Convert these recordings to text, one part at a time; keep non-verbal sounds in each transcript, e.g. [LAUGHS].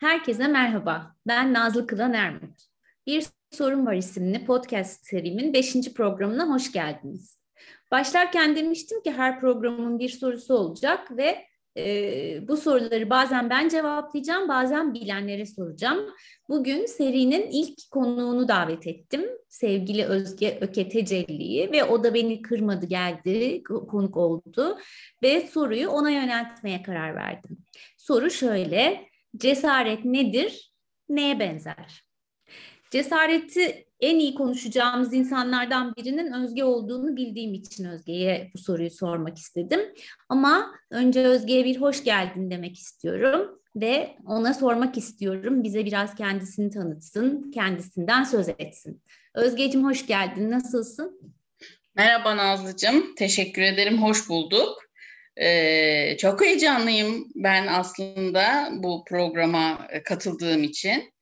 Herkese merhaba. Ben Nazlı Kılan Ermut. Bir Sorun Var isimli podcast serimin 5. programına hoş geldiniz. Başlarken demiştim ki her programın bir sorusu olacak ve e, bu soruları bazen ben cevaplayacağım, bazen bilenlere soracağım. Bugün serinin ilk konuğunu davet ettim. Sevgili Özge Öketecelli'yi ve o da beni kırmadı geldi, konuk oldu ve soruyu ona yöneltmeye karar verdim. Soru şöyle, cesaret nedir, neye benzer? Cesareti en iyi konuşacağımız insanlardan birinin Özge olduğunu bildiğim için Özge'ye bu soruyu sormak istedim. Ama önce Özge'ye bir hoş geldin demek istiyorum ve ona sormak istiyorum. Bize biraz kendisini tanıtsın, kendisinden söz etsin. Özgeciğim hoş geldin, nasılsın? Merhaba Nazlıcığım, teşekkür ederim, hoş bulduk. Ee, çok heyecanlıyım ben aslında bu programa katıldığım için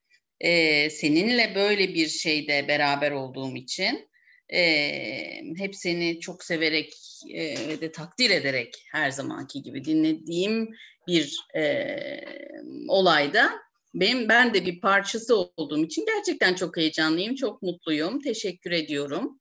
e, seninle böyle bir şeyde beraber olduğum için e, hep seni çok severek e, ve de takdir ederek her zamanki gibi dinlediğim bir e, olayda benim ben de bir parçası olduğum için gerçekten çok heyecanlıyım, çok mutluyum. Teşekkür ediyorum.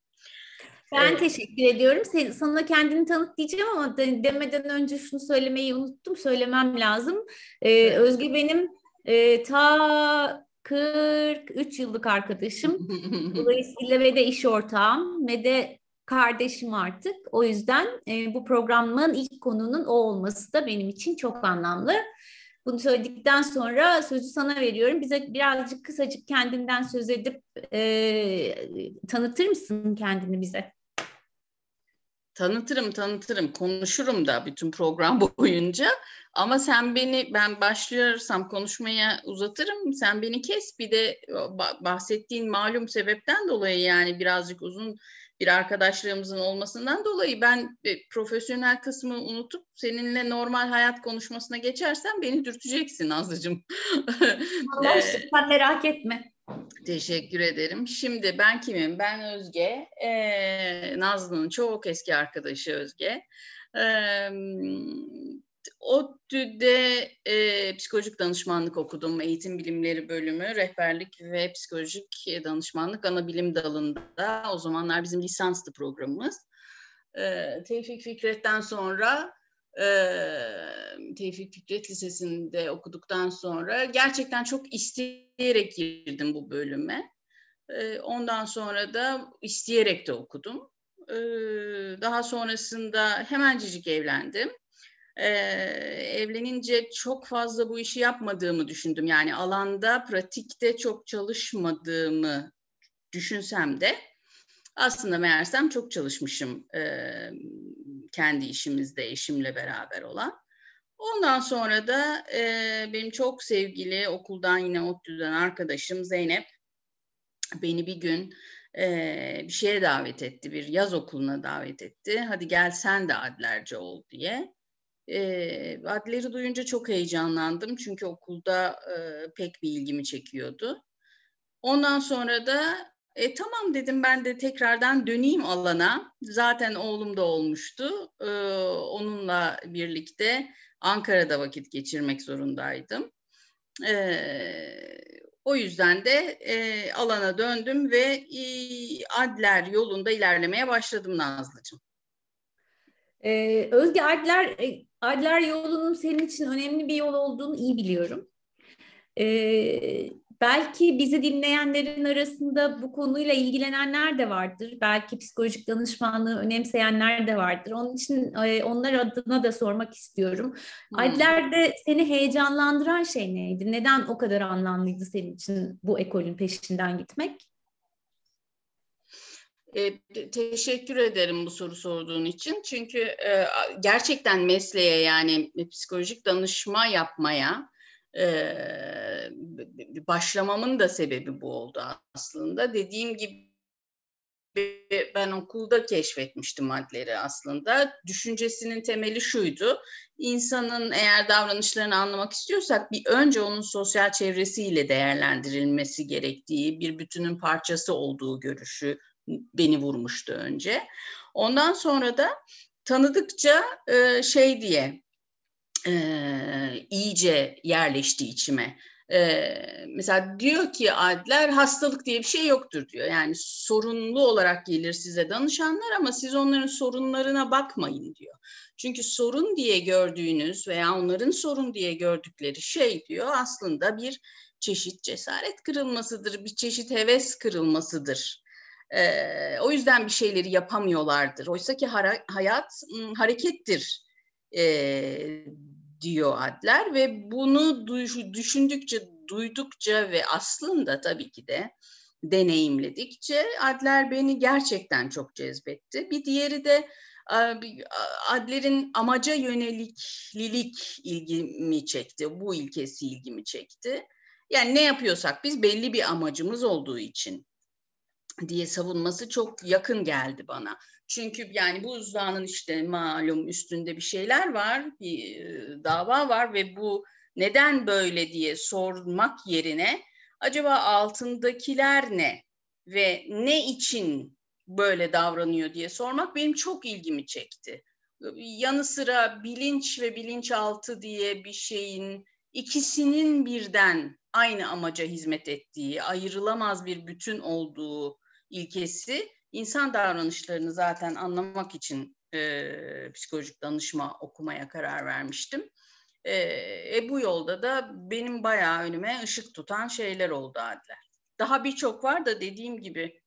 Ben evet. teşekkür ediyorum. Sen, sana kendini tanıt diyeceğim ama de, demeden önce şunu söylemeyi unuttum. Söylemem lazım. Ee, Özge benim e, ta 43 yıllık arkadaşım. [LAUGHS] Dolayısıyla ve de iş ortağım ve de kardeşim artık. O yüzden e, bu programın ilk konunun o olması da benim için çok anlamlı. Bunu söyledikten sonra sözü sana veriyorum. Bize birazcık kısacık kendinden söz edip e, tanıtır mısın kendini bize? Tanıtırım, tanıtırım, konuşurum da bütün program [LAUGHS] boyunca. Ama sen beni, ben başlıyorsam konuşmaya uzatırım. Sen beni kes. Bir de bahsettiğin malum sebepten dolayı yani birazcık uzun bir arkadaşlığımızın olmasından dolayı ben e, profesyonel kısmı unutup seninle normal hayat konuşmasına geçersem beni dürteceksin Nazlıcığım. [LAUGHS] Allah sen merak etme. Teşekkür ederim. Şimdi ben kimim? Ben Özge. Ee, Nazlı'nın çok eski arkadaşı Özge. Ee, ODTÜ'de e, psikolojik danışmanlık okudum. Eğitim bilimleri bölümü, rehberlik ve psikolojik danışmanlık ana bilim dalında. O zamanlar bizim lisanslı programımız. E, Tevfik Fikret'ten sonra Tevfik Fikret Lisesi'nde okuduktan sonra gerçekten çok isteyerek girdim bu bölüme. Ondan sonra da isteyerek de okudum. Daha sonrasında hemencecik evlendim e, evlenince çok fazla bu işi yapmadığımı düşündüm. Yani alanda, pratikte çok çalışmadığımı düşünsem de aslında meğersem çok çalışmışım e, kendi işimizde eşimle beraber olan. Ondan sonra da e, benim çok sevgili okuldan yine ODTÜ'den arkadaşım Zeynep beni bir gün e, bir şeye davet etti, bir yaz okuluna davet etti. Hadi gel sen de adlerce ol diye. E, adleri duyunca çok heyecanlandım çünkü okulda e, pek bir ilgimi çekiyordu. Ondan sonra da e, tamam dedim ben de tekrardan döneyim alana. Zaten oğlum da olmuştu. E, onunla birlikte Ankara'da vakit geçirmek zorundaydım. E, o yüzden de e, alana döndüm ve e, adler yolunda ilerlemeye başladım Nazlıcığım. Ee, Özge Adler, Adler yolunun senin için önemli bir yol olduğunu iyi biliyorum. Ee, belki bizi dinleyenlerin arasında bu konuyla ilgilenenler de vardır. Belki psikolojik danışmanlığı önemseyenler de vardır. Onun için e, onlar adına da sormak istiyorum. Hmm. Adler'de seni heyecanlandıran şey neydi? Neden o kadar anlamlıydı senin için bu ekolün peşinden gitmek? E, teşekkür ederim bu soru sorduğun için. Çünkü e, gerçekten mesleğe yani psikolojik danışma yapmaya başlamamın da sebebi bu oldu aslında. Dediğim gibi ben okulda keşfetmiştim maddeleri aslında. Düşüncesinin temeli şuydu. İnsanın eğer davranışlarını anlamak istiyorsak bir önce onun sosyal çevresiyle değerlendirilmesi gerektiği, bir bütünün parçası olduğu görüşü beni vurmuştu önce. Ondan sonra da tanıdıkça şey diye e, iyice yerleşti içime. Ee, mesela diyor ki Adler hastalık diye bir şey yoktur diyor. Yani sorunlu olarak gelir size danışanlar ama siz onların sorunlarına bakmayın diyor. Çünkü sorun diye gördüğünüz veya onların sorun diye gördükleri şey diyor aslında bir çeşit cesaret kırılmasıdır, bir çeşit heves kırılmasıdır. Ee, o yüzden bir şeyleri yapamıyorlardır. Oysa ki hayat harekettir e, diyor Adler ve bunu düşündükçe, duydukça ve aslında tabii ki de deneyimledikçe Adler beni gerçekten çok cezbetti. Bir diğeri de Adler'in amaca yöneliklilik ilgimi çekti. Bu ilkesi ilgimi çekti. Yani ne yapıyorsak biz belli bir amacımız olduğu için diye savunması çok yakın geldi bana. Çünkü yani bu buzdağının işte malum üstünde bir şeyler var, bir dava var ve bu neden böyle diye sormak yerine acaba altındakiler ne ve ne için böyle davranıyor diye sormak benim çok ilgimi çekti. Yanı sıra bilinç ve bilinçaltı diye bir şeyin ikisinin birden aynı amaca hizmet ettiği, ayrılamaz bir bütün olduğu ilkesi insan davranışlarını zaten anlamak için e, psikolojik danışma okumaya karar vermiştim. E, e, bu yolda da benim bayağı önüme ışık tutan şeyler oldu Adler. Daha birçok var da dediğim gibi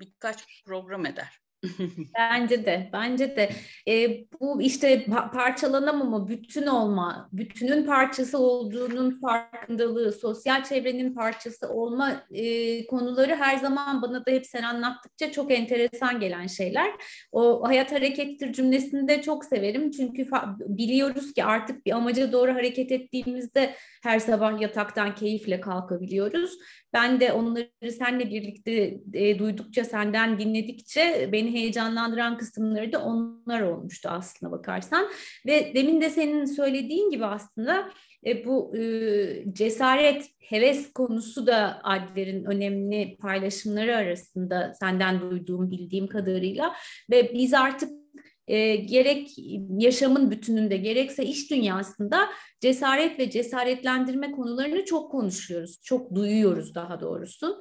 birkaç program eder. [LAUGHS] bence de, bence de. E, bu işte parçalanamama, bütün olma, bütünün parçası olduğunun farkındalığı, sosyal çevrenin parçası olma e, konuları her zaman bana da hep sen anlattıkça çok enteresan gelen şeyler. O hayat harekettir cümlesini de çok severim. Çünkü biliyoruz ki artık bir amaca doğru hareket ettiğimizde her sabah yataktan keyifle kalkabiliyoruz. Ben de onları seninle birlikte e, duydukça, senden dinledikçe beni heyecanlandıran kısımları da onlar olmuştu aslına bakarsan. Ve demin de senin söylediğin gibi aslında e, bu e, cesaret, heves konusu da Adler'in önemli paylaşımları arasında senden duyduğum, bildiğim kadarıyla. Ve biz artık e, gerek yaşamın bütününde gerekse iş dünyasında cesaret ve cesaretlendirme konularını çok konuşuyoruz, çok duyuyoruz daha doğrusu.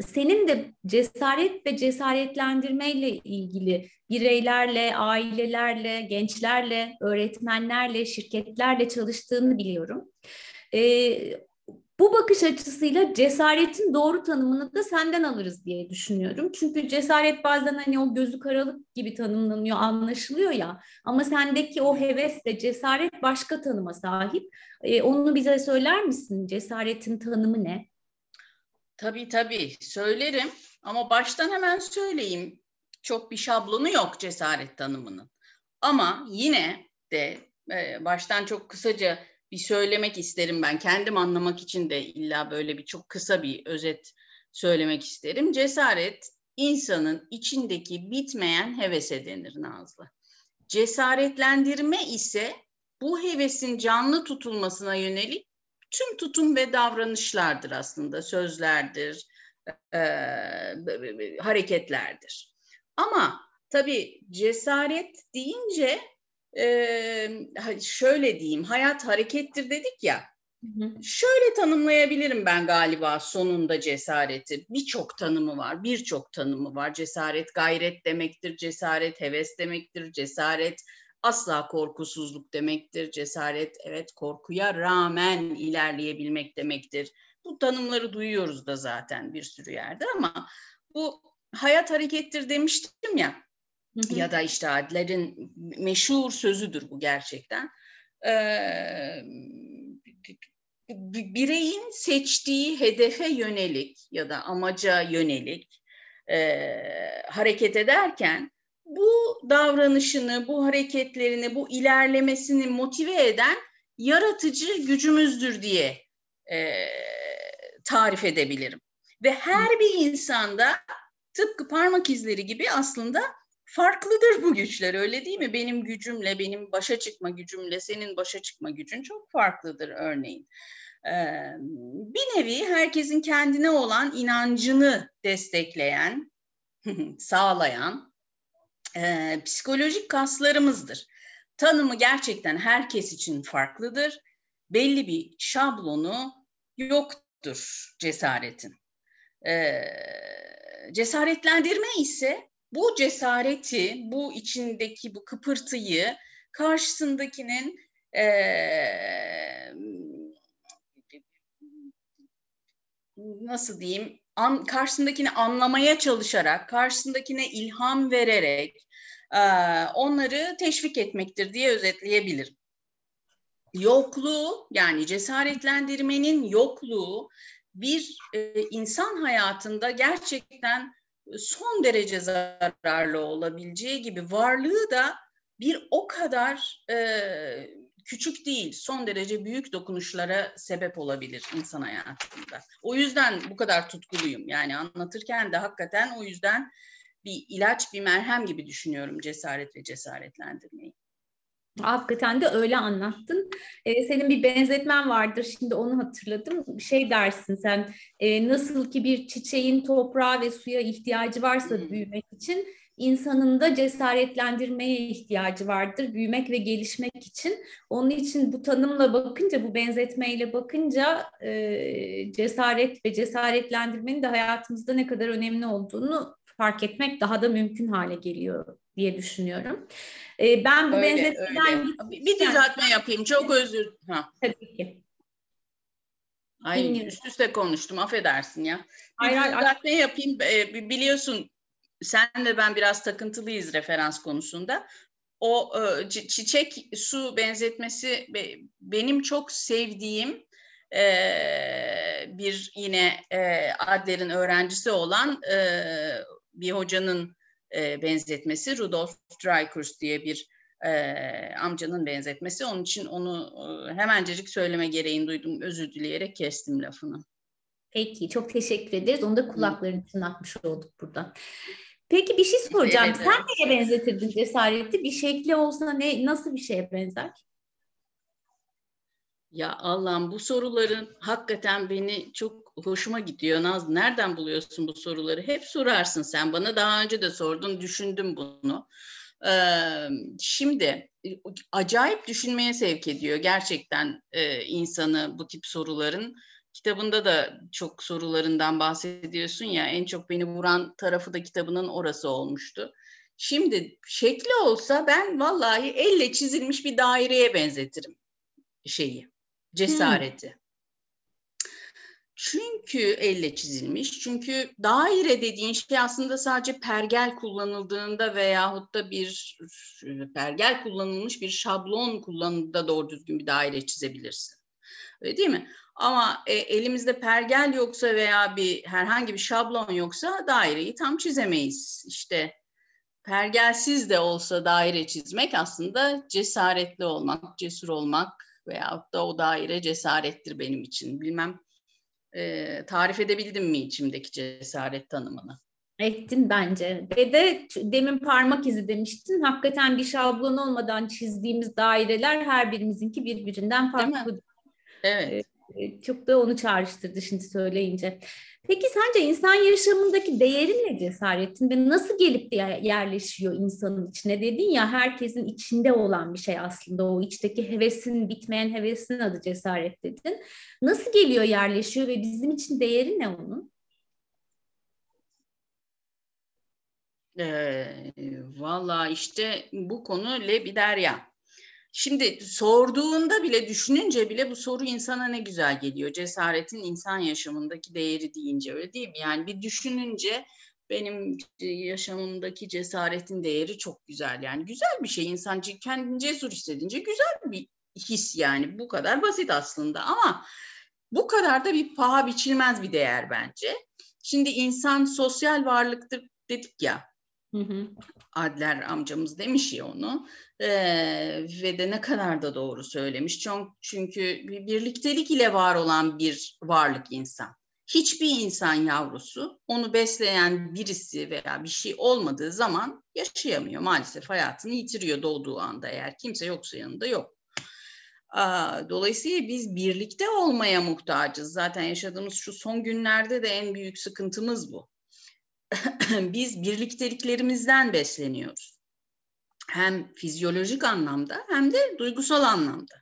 Senin de cesaret ve cesaretlendirme ile ilgili bireylerle, ailelerle, gençlerle, öğretmenlerle, şirketlerle çalıştığını biliyorum. Bu bakış açısıyla cesaretin doğru tanımını da senden alırız diye düşünüyorum. Çünkü cesaret bazen hani o gözü karalık gibi tanımlanıyor, anlaşılıyor ya. Ama sendeki o heves ve cesaret başka tanıma sahip. Onu bize söyler misin? Cesaretin tanımı ne? Tabii tabii söylerim ama baştan hemen söyleyeyim. Çok bir şablonu yok cesaret tanımının. Ama yine de e, baştan çok kısaca bir söylemek isterim ben. Kendim anlamak için de illa böyle bir çok kısa bir özet söylemek isterim. Cesaret insanın içindeki bitmeyen hevese denir Nazlı. Cesaretlendirme ise bu hevesin canlı tutulmasına yönelik tüm tutum ve davranışlardır aslında, sözlerdir, e, hareketlerdir. Ama tabii cesaret deyince e, şöyle diyeyim hayat harekettir dedik ya. Şöyle tanımlayabilirim ben galiba sonunda cesareti. Birçok tanımı var, birçok tanımı var. Cesaret gayret demektir, cesaret heves demektir, cesaret asla korkusuzluk demektir. Cesaret evet korkuya rağmen ilerleyebilmek demektir. Bu tanımları duyuyoruz da zaten bir sürü yerde ama bu hayat harekettir demiştim ya. Hı hı. Ya da işte Adler'in meşhur sözüdür bu gerçekten. Ee, bireyin seçtiği hedefe yönelik ya da amaca yönelik e, hareket ederken bu davranışını, bu hareketlerini, bu ilerlemesini motive eden yaratıcı gücümüzdür diye e, tarif edebilirim. Ve her bir insanda tıpkı parmak izleri gibi aslında farklıdır bu güçler öyle değil mi? Benim gücümle, benim başa çıkma gücümle senin başa çıkma gücün çok farklıdır örneğin. Ee, bir nevi herkesin kendine olan inancını destekleyen, [LAUGHS] sağlayan e, psikolojik kaslarımızdır. Tanımı gerçekten herkes için farklıdır. belli bir şablonu yoktur cesaretin. Ee, cesaretlendirme ise bu cesareti, bu içindeki bu kıpırtıyı karşısındakinin e, nasıl diyeyim an, karşısındakini anlamaya çalışarak, karşısındakine ilham vererek e, onları teşvik etmektir diye özetleyebilirim. Yokluğu yani cesaretlendirmenin yokluğu bir e, insan hayatında gerçekten son derece zararlı olabileceği gibi varlığı da bir o kadar e, küçük değil, son derece büyük dokunuşlara sebep olabilir insan hayatında. O yüzden bu kadar tutkuluyum. Yani anlatırken de hakikaten o yüzden bir ilaç, bir merhem gibi düşünüyorum cesaret ve cesaretlendirmeyi. Hakikaten de öyle anlattın. Ee, senin bir benzetmen vardır. Şimdi onu hatırladım. Şey dersin sen e, nasıl ki bir çiçeğin toprağa ve suya ihtiyacı varsa büyümek için insanın da cesaretlendirmeye ihtiyacı vardır büyümek ve gelişmek için. Onun için bu tanımla bakınca, bu benzetmeyle bakınca e, cesaret ve cesaretlendirmenin de hayatımızda ne kadar önemli olduğunu fark etmek daha da mümkün hale geliyor diye düşünüyorum. E, ben bu öyle, benzetmeden öyle. Bir düzeltme yapayım. Çok özür. Ha. Tabii ki. Ay Dinliyorum. üst üste konuştum affedersin ya. Bir hayır, düzeltme yapayım. E, biliyorsun sen de ben biraz takıntılıyız referans konusunda. O e, çiçek su benzetmesi benim çok sevdiğim e, bir yine e, Adler'in öğrencisi olan bir hocanın benzetmesi. Rudolf Dreikurs diye bir amcanın benzetmesi. Onun için onu hemencecik söyleme gereğini duydum. Özür dileyerek kestim lafını. Peki çok teşekkür ederiz. Onu da kulakların atmış olduk burada. Peki bir şey soracağım. Evet, Sen neye benzetirdin cesareti? Bir şekli olsa ne nasıl bir şeye benzer? Ya Allah'ım bu soruların hakikaten beni çok hoşuma gidiyor. Naz nereden buluyorsun bu soruları? Hep sorarsın sen bana. Daha önce de sordun, düşündüm bunu. Ee, şimdi acayip düşünmeye sevk ediyor gerçekten e, insanı bu tip soruların kitabında da çok sorularından bahsediyorsun ya en çok beni vuran tarafı da kitabının orası olmuştu. Şimdi şekli olsa ben vallahi elle çizilmiş bir daireye benzetirim şeyi, cesareti. Hmm. Çünkü elle çizilmiş. Çünkü daire dediğin şey aslında sadece pergel kullanıldığında veyahut da bir pergel kullanılmış bir şablon kullanıldığında doğru düzgün bir daire çizebilirsin. Öyle değil mi? Ama e, elimizde pergel yoksa veya bir herhangi bir şablon yoksa daireyi tam çizemeyiz. İşte pergelsiz de olsa daire çizmek aslında cesaretli olmak, cesur olmak veyahut da o daire cesarettir benim için. Bilmem e, tarif edebildim mi içimdeki cesaret tanımını? Ettin bence. Ve de demin parmak izi demiştin. Hakikaten bir şablon olmadan çizdiğimiz daireler her birimizinki birbirinden farklı. Evet. Ee, çok da onu çağrıştırdı şimdi söyleyince. Peki sence insan yaşamındaki değeri ne cesaretin ve nasıl gelip de yerleşiyor insanın içine dedin ya herkesin içinde olan bir şey aslında o içteki hevesin bitmeyen hevesin adı cesaret dedin. Nasıl geliyor yerleşiyor ve bizim için değeri ne onun? Ee, Valla işte bu konu lebiderya. Şimdi sorduğunda bile, düşününce bile bu soru insana ne güzel geliyor. Cesaretin insan yaşamındaki değeri deyince öyle değil mi? Yani bir düşününce benim yaşamımdaki cesaretin değeri çok güzel. Yani güzel bir şey. İnsan kendini cesur hissedince güzel bir his yani. Bu kadar basit aslında ama bu kadar da bir paha biçilmez bir değer bence. Şimdi insan sosyal varlıktır dedik ya. Hı hı. Adler amcamız demiş ya onu ee, ve de ne kadar da doğru söylemiş. Çünkü, bir birliktelik ile var olan bir varlık insan. Hiçbir insan yavrusu onu besleyen birisi veya bir şey olmadığı zaman yaşayamıyor. Maalesef hayatını yitiriyor doğduğu anda eğer kimse yoksa yanında yok. Dolayısıyla biz birlikte olmaya muhtacız. Zaten yaşadığımız şu son günlerde de en büyük sıkıntımız bu. [CLEARS THROAT] biz birlikteliklerimizden besleniyoruz. Hem fizyolojik anlamda hem de duygusal anlamda.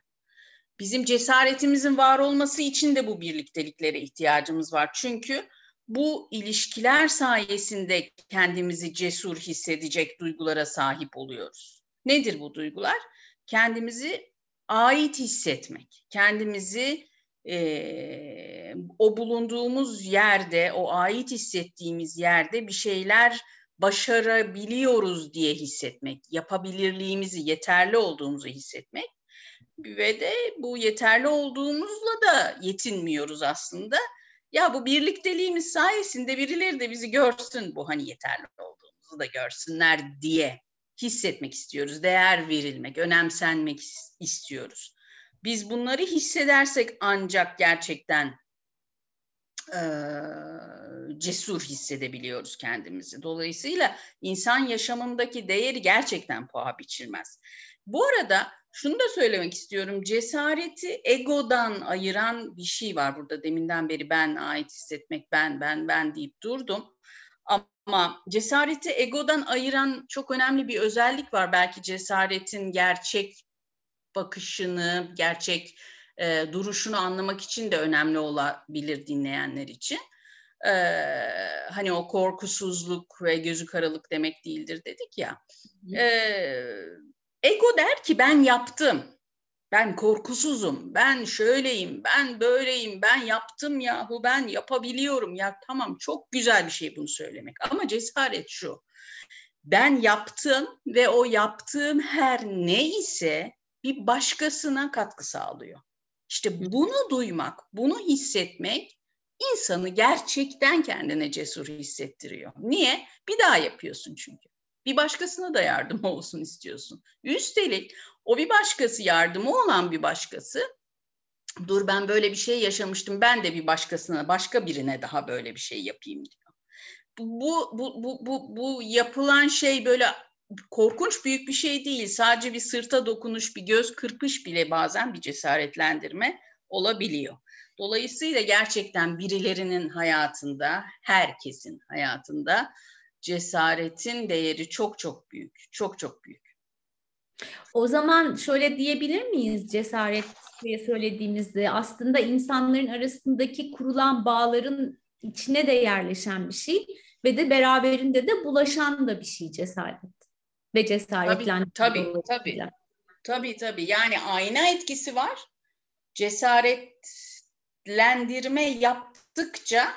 Bizim cesaretimizin var olması için de bu birlikteliklere ihtiyacımız var. Çünkü bu ilişkiler sayesinde kendimizi cesur hissedecek duygulara sahip oluyoruz. Nedir bu duygular? Kendimizi ait hissetmek, kendimizi e, o bulunduğumuz yerde, o ait hissettiğimiz yerde bir şeyler başarabiliyoruz diye hissetmek, yapabilirliğimizi, yeterli olduğumuzu hissetmek ve de bu yeterli olduğumuzla da yetinmiyoruz aslında. Ya bu birlikteliğimiz sayesinde birileri de bizi görsün, bu hani yeterli olduğumuzu da görsünler diye hissetmek istiyoruz. Değer verilmek, önemsenmek istiyoruz. Biz bunları hissedersek ancak gerçekten e, cesur hissedebiliyoruz kendimizi. Dolayısıyla insan yaşamındaki değeri gerçekten paha biçilmez. Bu arada şunu da söylemek istiyorum. Cesareti egodan ayıran bir şey var burada. Deminden beri ben ait hissetmek, ben, ben, ben deyip durdum. Ama cesareti egodan ayıran çok önemli bir özellik var. Belki cesaretin gerçek bakışını, gerçek e, duruşunu anlamak için de önemli olabilir dinleyenler için. E, hani o korkusuzluk ve gözü karalık demek değildir dedik ya. E, ego der ki ben yaptım. Ben korkusuzum, ben şöyleyim, ben böyleyim, ben yaptım yahu, ben yapabiliyorum. Ya tamam çok güzel bir şey bunu söylemek ama cesaret şu. Ben yaptım ve o yaptığım her ne ise bir başkasına katkı sağlıyor. İşte bunu duymak, bunu hissetmek insanı gerçekten kendine cesur hissettiriyor. Niye? Bir daha yapıyorsun çünkü. Bir başkasına da yardım [LAUGHS] olsun istiyorsun. Üstelik o bir başkası yardımı olan bir başkası dur ben böyle bir şey yaşamıştım ben de bir başkasına başka birine daha böyle bir şey yapayım diyor. Bu bu bu bu bu yapılan şey böyle korkunç büyük bir şey değil. Sadece bir sırta dokunuş, bir göz kırpış bile bazen bir cesaretlendirme olabiliyor. Dolayısıyla gerçekten birilerinin hayatında, herkesin hayatında cesaretin değeri çok çok büyük, çok çok büyük. O zaman şöyle diyebilir miyiz cesaret diye söylediğimizde aslında insanların arasındaki kurulan bağların içine de yerleşen bir şey ve de beraberinde de bulaşan da bir şey cesaret ve cesaretlendirme. Tabii, tabii, tabii. Tabii, tabii. Yani ayna etkisi var. Cesaretlendirme yaptıkça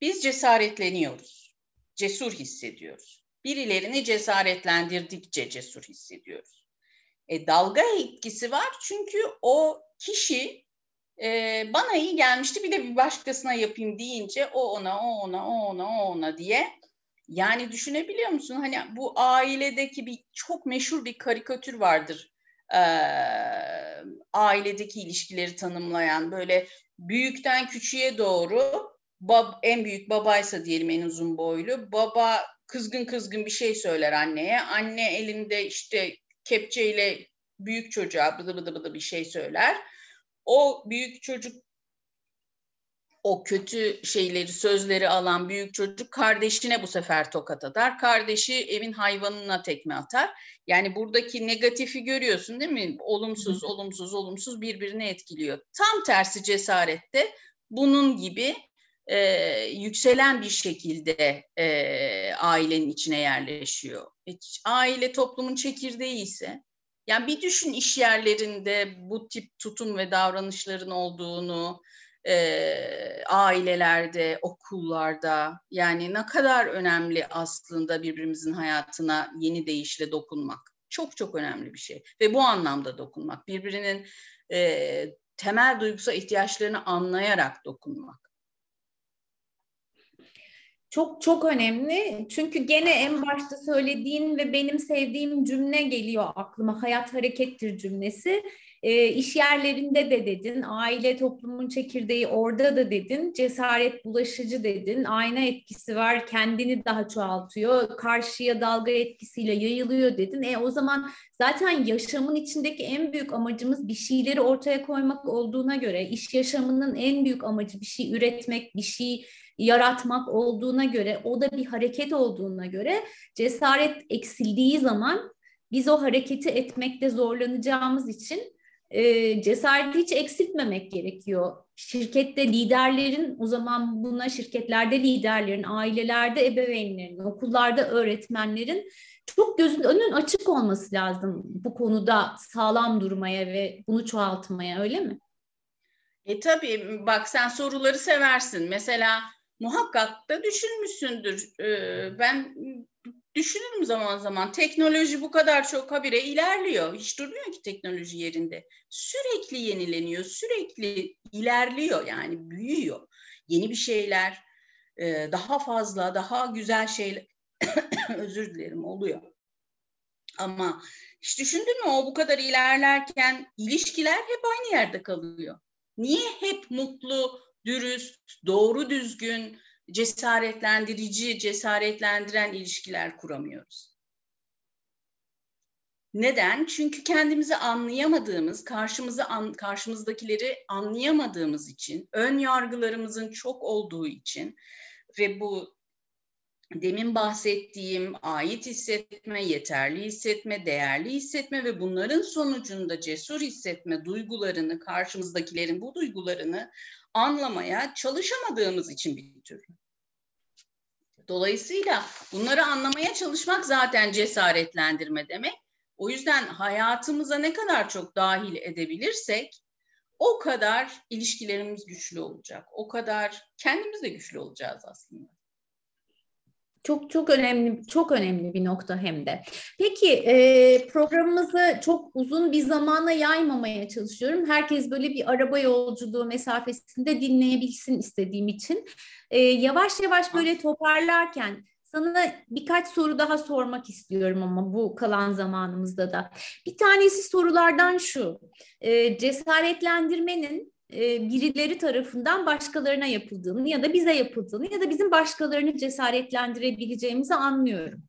biz cesaretleniyoruz. Cesur hissediyoruz. Birilerini cesaretlendirdikçe cesur hissediyoruz. E, dalga etkisi var çünkü o kişi e, bana iyi gelmişti bir de bir başkasına yapayım deyince o ona, o ona, o ona, o ona diye yani düşünebiliyor musun? Hani bu ailedeki bir çok meşhur bir karikatür vardır. Ee, ailedeki ilişkileri tanımlayan böyle büyükten küçüğe doğru bab, en büyük babaysa diyelim en uzun boylu. Baba kızgın kızgın bir şey söyler anneye. Anne elinde işte kepçeyle büyük çocuğa bıdı bıdı bıdı bir şey söyler. O büyük çocuk o kötü şeyleri, sözleri alan büyük çocuk kardeşine bu sefer tokat atar. Kardeşi evin hayvanına tekme atar. Yani buradaki negatifi görüyorsun değil mi? Olumsuz, olumsuz, olumsuz birbirini etkiliyor. Tam tersi cesarette bunun gibi e, yükselen bir şekilde e, ailenin içine yerleşiyor. E, aile toplumun çekirdeği ise yani bir düşün iş yerlerinde bu tip tutum ve davranışların olduğunu, e, ailelerde, okullarda yani ne kadar önemli aslında birbirimizin hayatına yeni deyişle dokunmak. Çok çok önemli bir şey ve bu anlamda dokunmak. Birbirinin e, temel duygusal ihtiyaçlarını anlayarak dokunmak. Çok çok önemli. Çünkü gene en başta söylediğin ve benim sevdiğim cümle geliyor aklıma. Hayat harekettir cümlesi. E, iş yerlerinde de dedin, aile toplumun çekirdeği orada da dedin, cesaret bulaşıcı dedin, ayna etkisi var, kendini daha çoğaltıyor, karşıya dalga etkisiyle yayılıyor dedin. E o zaman zaten yaşamın içindeki en büyük amacımız bir şeyleri ortaya koymak olduğuna göre, iş yaşamının en büyük amacı bir şey üretmek, bir şey yaratmak olduğuna göre, o da bir hareket olduğuna göre cesaret eksildiği zaman biz o hareketi etmekte zorlanacağımız için e, cesareti hiç eksiltmemek gerekiyor. Şirkette liderlerin o zaman buna şirketlerde liderlerin, ailelerde ebeveynlerin, okullarda öğretmenlerin çok gözün önün açık olması lazım bu konuda sağlam durmaya ve bunu çoğaltmaya öyle mi? E tabii bak sen soruları seversin. Mesela muhakkak da düşünmüşsündür. Ee, ben düşünürüm zaman zaman teknoloji bu kadar çok habire ilerliyor. Hiç durmuyor ki teknoloji yerinde. Sürekli yenileniyor, sürekli ilerliyor yani büyüyor. Yeni bir şeyler, e, daha fazla, daha güzel şeyler [COUGHS] özür dilerim oluyor. Ama hiç düşündün mü o bu kadar ilerlerken ilişkiler hep aynı yerde kalıyor. Niye hep mutlu, dürüst, doğru düzgün, cesaretlendirici, cesaretlendiren ilişkiler kuramıyoruz. Neden? Çünkü kendimizi anlayamadığımız, karşımızı an, karşımızdakileri anlayamadığımız için, ön yargılarımızın çok olduğu için ve bu demin bahsettiğim ait hissetme, yeterli hissetme, değerli hissetme ve bunların sonucunda cesur hissetme duygularını, karşımızdakilerin bu duygularını anlamaya çalışamadığımız için bir tür. Dolayısıyla bunları anlamaya çalışmak zaten cesaretlendirme demek. O yüzden hayatımıza ne kadar çok dahil edebilirsek o kadar ilişkilerimiz güçlü olacak. O kadar kendimiz de güçlü olacağız aslında. Çok çok önemli çok önemli bir nokta hem de. Peki e, programımızı çok uzun bir zamana yaymamaya çalışıyorum. Herkes böyle bir araba yolculuğu mesafesinde dinleyebilsin istediğim için. E, yavaş yavaş böyle toparlarken sana birkaç soru daha sormak istiyorum ama bu kalan zamanımızda da. Bir tanesi sorulardan şu. E, cesaretlendirmenin e, birileri tarafından başkalarına yapıldığını ya da bize yapıldığını ya da bizim başkalarını cesaretlendirebileceğimizi anlıyorum.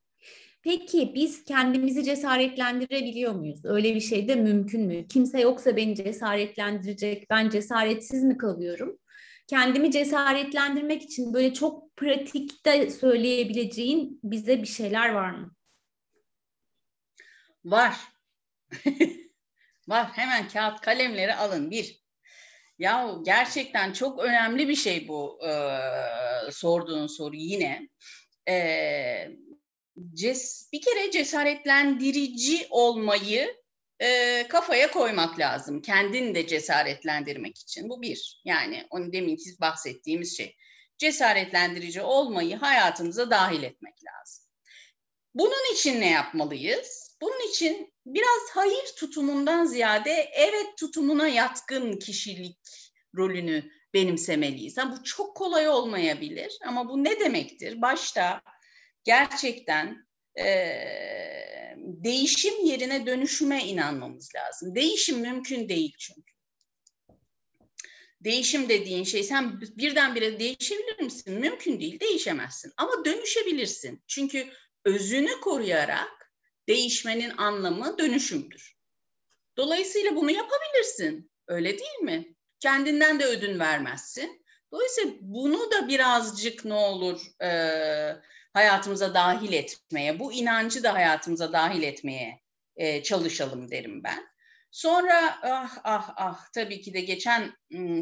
Peki biz kendimizi cesaretlendirebiliyor muyuz? Öyle bir şey de mümkün mü? Kimse yoksa beni cesaretlendirecek, ben cesaretsiz mi kalıyorum? Kendimi cesaretlendirmek için böyle çok pratikte söyleyebileceğin bize bir şeyler var mı? Var. [LAUGHS] var. Hemen kağıt kalemleri alın. Bir, ya gerçekten çok önemli bir şey bu e, sorduğun soru yine. E, ces, bir kere cesaretlendirici olmayı e, kafaya koymak lazım. Kendini de cesaretlendirmek için. Bu bir. Yani onu demin siz bahsettiğimiz şey. Cesaretlendirici olmayı hayatımıza dahil etmek lazım. Bunun için ne yapmalıyız? Bunun için biraz hayır tutumundan ziyade evet tutumuna yatkın kişilik rolünü benimsemeliyiz. Ha, bu çok kolay olmayabilir ama bu ne demektir? Başta gerçekten e, değişim yerine dönüşüme inanmamız lazım. Değişim mümkün değil çünkü. Değişim dediğin şey sen birdenbire değişebilir misin? Mümkün değil, değişemezsin. Ama dönüşebilirsin. Çünkü özünü koruyarak değişmenin anlamı dönüşümdür. Dolayısıyla bunu yapabilirsin. Öyle değil mi? Kendinden de ödün vermezsin. Dolayısıyla bunu da birazcık ne olur e, hayatımıza dahil etmeye, bu inancı da hayatımıza dahil etmeye e, çalışalım derim ben. Sonra ah ah ah tabii ki de geçen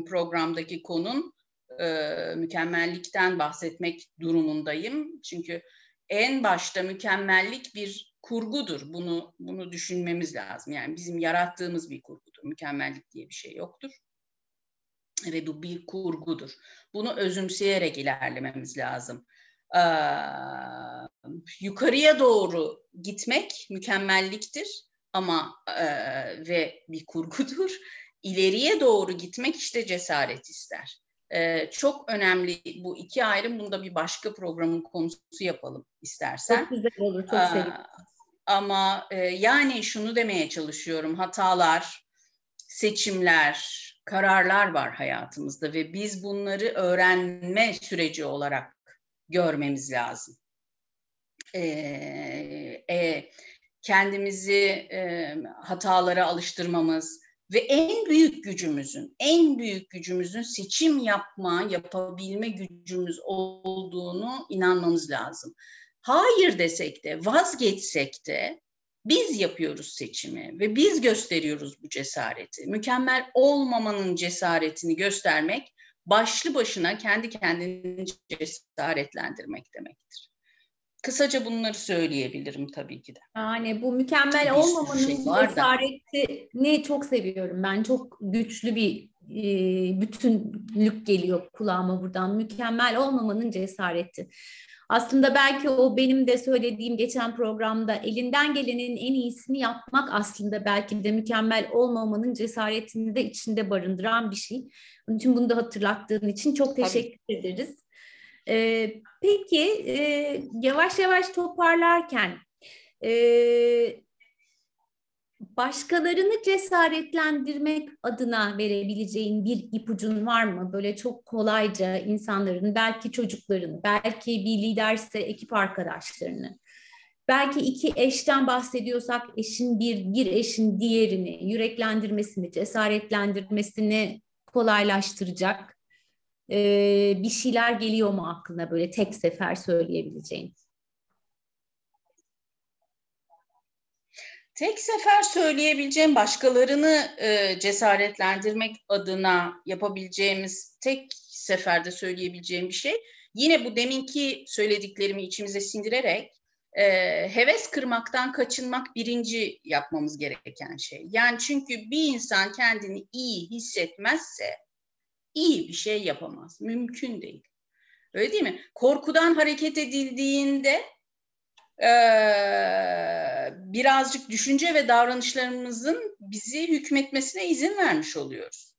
programdaki konun e, mükemmellikten bahsetmek durumundayım. Çünkü en başta mükemmellik bir kurgudur. Bunu bunu düşünmemiz lazım. Yani bizim yarattığımız bir kurgudur. Mükemmellik diye bir şey yoktur. Ve bu bir kurgudur. Bunu özümseyerek ilerlememiz lazım. Ee, yukarıya doğru gitmek mükemmelliktir ama e, ve bir kurgudur. İleriye doğru gitmek işte cesaret ister. Ee, çok önemli bu iki ayrım. Bunda bir başka programın konusu yapalım istersen. Çok güzel olur, çok sevinirim. Ama e, yani şunu demeye çalışıyorum. Hatalar, seçimler, kararlar var hayatımızda ve biz bunları öğrenme süreci olarak görmemiz lazım. E, e, kendimizi e, hatalara alıştırmamız ve en büyük gücümüzün, en büyük gücümüzün seçim yapma, yapabilme gücümüz olduğunu inanmamız lazım hayır desek de, vazgeçsek de Biz yapıyoruz seçimi ve biz gösteriyoruz bu cesareti. Mükemmel olmamanın cesaretini göstermek başlı başına kendi kendini cesaretlendirmek demektir. Kısaca bunları söyleyebilirim tabii ki de. Yani bu mükemmel bir olmamanın şey cesaretini çok seviyorum. Ben çok güçlü bir e, bütünlük geliyor kulağıma buradan. Mükemmel olmamanın cesareti. Aslında belki o benim de söylediğim geçen programda elinden gelenin en iyisini yapmak aslında belki de mükemmel olmamanın cesaretini de içinde barındıran bir şey. Onun için bunu da hatırlattığın için çok teşekkür Tabii. ederiz. Ee, peki e, yavaş yavaş toparlarken e, başkalarını cesaretlendirmek adına verebileceğin bir ipucun var mı? Böyle çok kolayca insanların, belki çocuklarını, belki bir liderse ekip arkadaşlarını, belki iki eşten bahsediyorsak eşin bir, bir eşin diğerini yüreklendirmesini, cesaretlendirmesini kolaylaştıracak e, bir şeyler geliyor mu aklına böyle tek sefer söyleyebileceğin? Tek sefer söyleyebileceğim başkalarını e, cesaretlendirmek adına yapabileceğimiz tek seferde söyleyebileceğim bir şey yine bu deminki söylediklerimi içimize sindirerek e, heves kırmaktan kaçınmak birinci yapmamız gereken şey. Yani çünkü bir insan kendini iyi hissetmezse iyi bir şey yapamaz. Mümkün değil. Öyle değil mi? Korkudan hareket edildiğinde e, birazcık düşünce ve davranışlarımızın bizi hükmetmesine izin vermiş oluyoruz.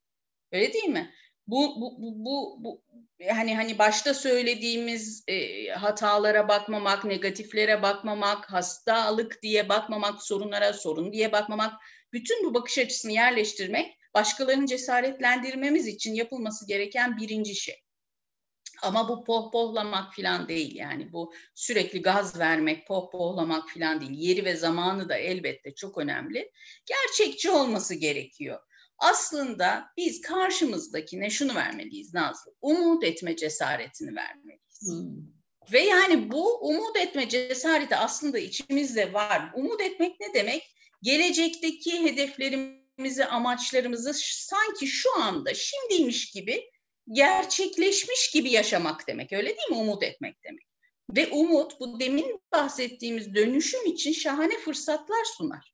Öyle değil mi? Bu bu bu bu, bu hani hani başta söylediğimiz e, hatalara bakmamak, negatiflere bakmamak, hastalık diye bakmamak, sorunlara sorun diye bakmamak, bütün bu bakış açısını yerleştirmek başkalarını cesaretlendirmemiz için yapılması gereken birinci şey. Ama bu pohpohlamak falan değil yani bu sürekli gaz vermek, pohpohlamak falan değil. Yeri ve zamanı da elbette çok önemli. Gerçekçi olması gerekiyor. Aslında biz karşımızdakine şunu vermeliyiz Nazlı. Umut etme cesaretini vermeliyiz. Hmm. Ve yani bu umut etme cesareti aslında içimizde var. Umut etmek ne demek? Gelecekteki hedeflerimizi, amaçlarımızı sanki şu anda, şimdiymiş gibi gerçekleşmiş gibi yaşamak demek. Öyle değil mi? Umut etmek demek. Ve umut bu demin bahsettiğimiz dönüşüm için şahane fırsatlar sunar.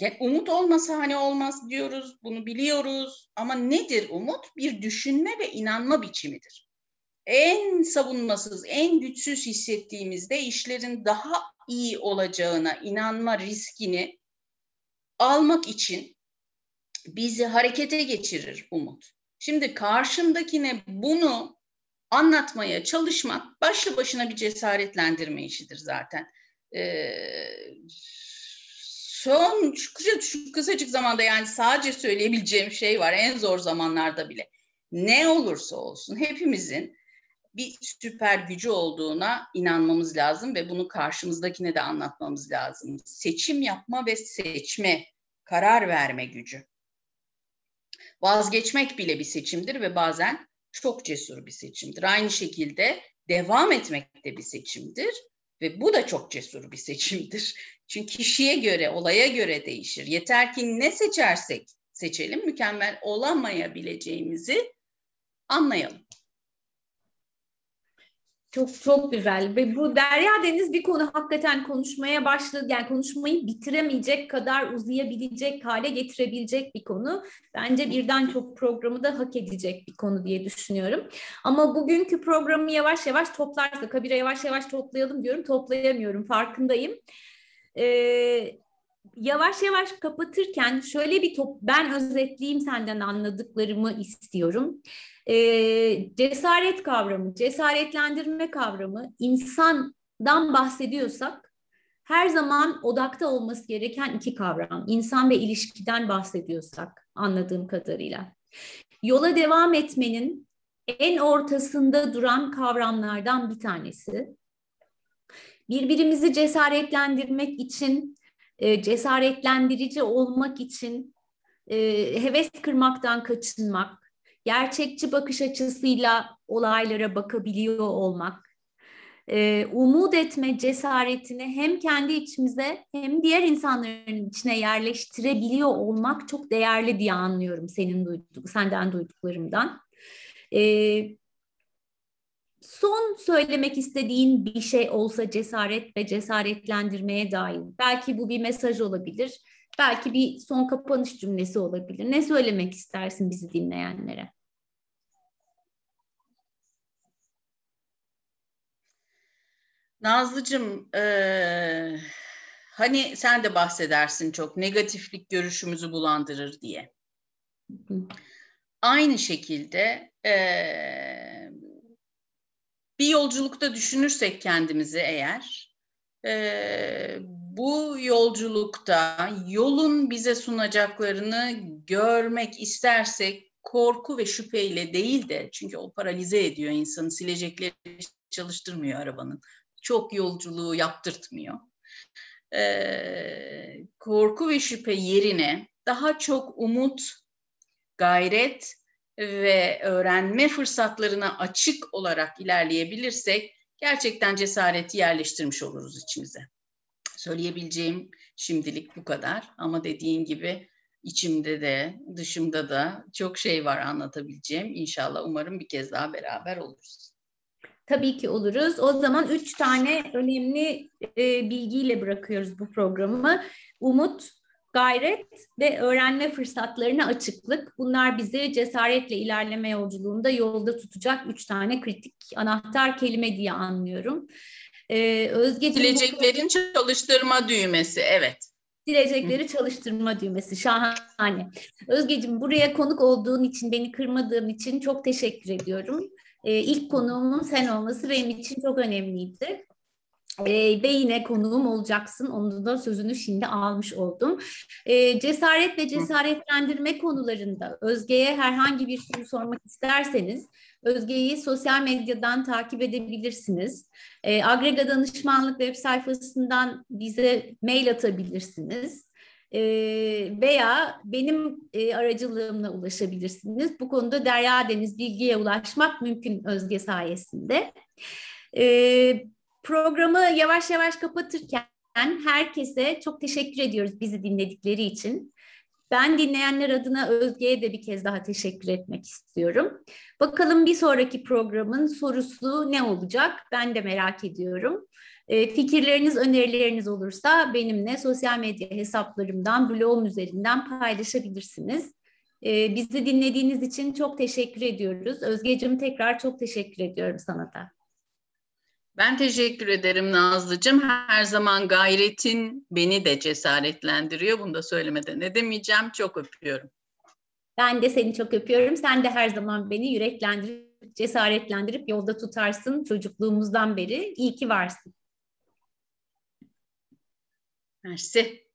Yani umut olmasa hani olmaz diyoruz, bunu biliyoruz ama nedir umut? Bir düşünme ve inanma biçimidir. En savunmasız, en güçsüz hissettiğimizde işlerin daha iyi olacağına inanma riskini almak için bizi harekete geçirir umut. Şimdi karşımdakine bunu anlatmaya çalışmak başlı başına bir cesaretlendirme işidir zaten. Ee, son şu, şu kısacık zamanda yani sadece söyleyebileceğim şey var en zor zamanlarda bile. Ne olursa olsun hepimizin bir süper gücü olduğuna inanmamız lazım ve bunu karşımızdakine de anlatmamız lazım. Seçim yapma ve seçme, karar verme gücü. Vazgeçmek bile bir seçimdir ve bazen çok cesur bir seçimdir. Aynı şekilde devam etmek de bir seçimdir ve bu da çok cesur bir seçimdir. [LAUGHS] Çünkü kişiye göre, olaya göre değişir. Yeter ki ne seçersek seçelim, mükemmel olamayabileceğimizi anlayalım. Çok çok güzel ve bu Derya Deniz bir konu hakikaten konuşmaya başladı yani konuşmayı bitiremeyecek kadar uzayabilecek hale getirebilecek bir konu. Bence birden çok programı da hak edecek bir konu diye düşünüyorum. Ama bugünkü programı yavaş yavaş toplarsak, habire yavaş yavaş toplayalım diyorum toplayamıyorum farkındayım. Ee, yavaş yavaş kapatırken şöyle bir top ben özetleyeyim senden anladıklarımı istiyorum e, cesaret kavramı, cesaretlendirme kavramı insandan bahsediyorsak her zaman odakta olması gereken iki kavram. İnsan ve ilişkiden bahsediyorsak anladığım kadarıyla. Yola devam etmenin en ortasında duran kavramlardan bir tanesi. Birbirimizi cesaretlendirmek için, e, cesaretlendirici olmak için, e, heves kırmaktan kaçınmak, gerçekçi bakış açısıyla olaylara bakabiliyor olmak, e, umut etme cesaretini hem kendi içimize hem diğer insanların içine yerleştirebiliyor olmak çok değerli diye anlıyorum senin duyduk, senden duyduklarımdan. E, son söylemek istediğin bir şey olsa cesaret ve cesaretlendirmeye dair. Belki bu bir mesaj olabilir. Belki bir son kapanış cümlesi olabilir. Ne söylemek istersin bizi dinleyenlere? Nazlıcığım, e, hani sen de bahsedersin çok negatiflik görüşümüzü bulandırır diye. Aynı şekilde e, bir yolculukta düşünürsek kendimizi eğer, e, bu yolculukta yolun bize sunacaklarını görmek istersek korku ve şüpheyle değil de çünkü o paralize ediyor insanı silecekleri çalıştırmıyor arabanın çok yolculuğu yaptırtmıyor. Ee, korku ve şüphe yerine daha çok umut, gayret ve öğrenme fırsatlarına açık olarak ilerleyebilirsek gerçekten cesareti yerleştirmiş oluruz içimize. Söyleyebileceğim şimdilik bu kadar ama dediğin gibi içimde de dışımda da çok şey var anlatabileceğim. İnşallah umarım bir kez daha beraber oluruz. Tabii ki oluruz. O zaman üç tane önemli e, bilgiyle bırakıyoruz bu programı. Umut, gayret ve öğrenme fırsatlarına açıklık. Bunlar bizi cesaretle ilerleme yolculuğunda yolda tutacak üç tane kritik anahtar kelime diye anlıyorum. Ee, Özgeciğim, Sileceklerin bu... çalıştırma düğmesi, evet. Silecekleri çalıştırma düğmesi, şahane. Özgeciğim buraya konuk olduğun için, beni kırmadığın için çok teşekkür ediyorum e, ilk konuğumun sen olması benim için çok önemliydi. E, ve yine konuğum olacaksın. Onun da sözünü şimdi almış oldum. E, cesaret ve cesaretlendirme konularında Özge'ye herhangi bir soru sormak isterseniz Özge'yi sosyal medyadan takip edebilirsiniz. E, Agrega Danışmanlık web sayfasından bize mail atabilirsiniz veya benim e, aracılığımla ulaşabilirsiniz. Bu konuda Derya Deniz bilgiye ulaşmak mümkün Özge sayesinde. Programı yavaş yavaş kapatırken herkese çok teşekkür ediyoruz bizi dinledikleri için. Ben dinleyenler adına Özge'ye de bir kez daha teşekkür etmek istiyorum. Bakalım bir sonraki programın sorusu ne olacak? Ben de merak ediyorum. E, fikirleriniz, önerileriniz olursa benimle sosyal medya hesaplarımdan, blogum üzerinden paylaşabilirsiniz. E, bizi dinlediğiniz için çok teşekkür ediyoruz. Özgeciğim tekrar çok teşekkür ediyorum sana da. Ben teşekkür ederim Nazlıcığım. Her zaman gayretin beni de cesaretlendiriyor. Bunu da söylemeden edemeyeceğim. Çok öpüyorum. Ben de seni çok öpüyorum. Sen de her zaman beni yüreklendirip, cesaretlendirip yolda tutarsın çocukluğumuzdan beri. İyi ki varsın. Merci.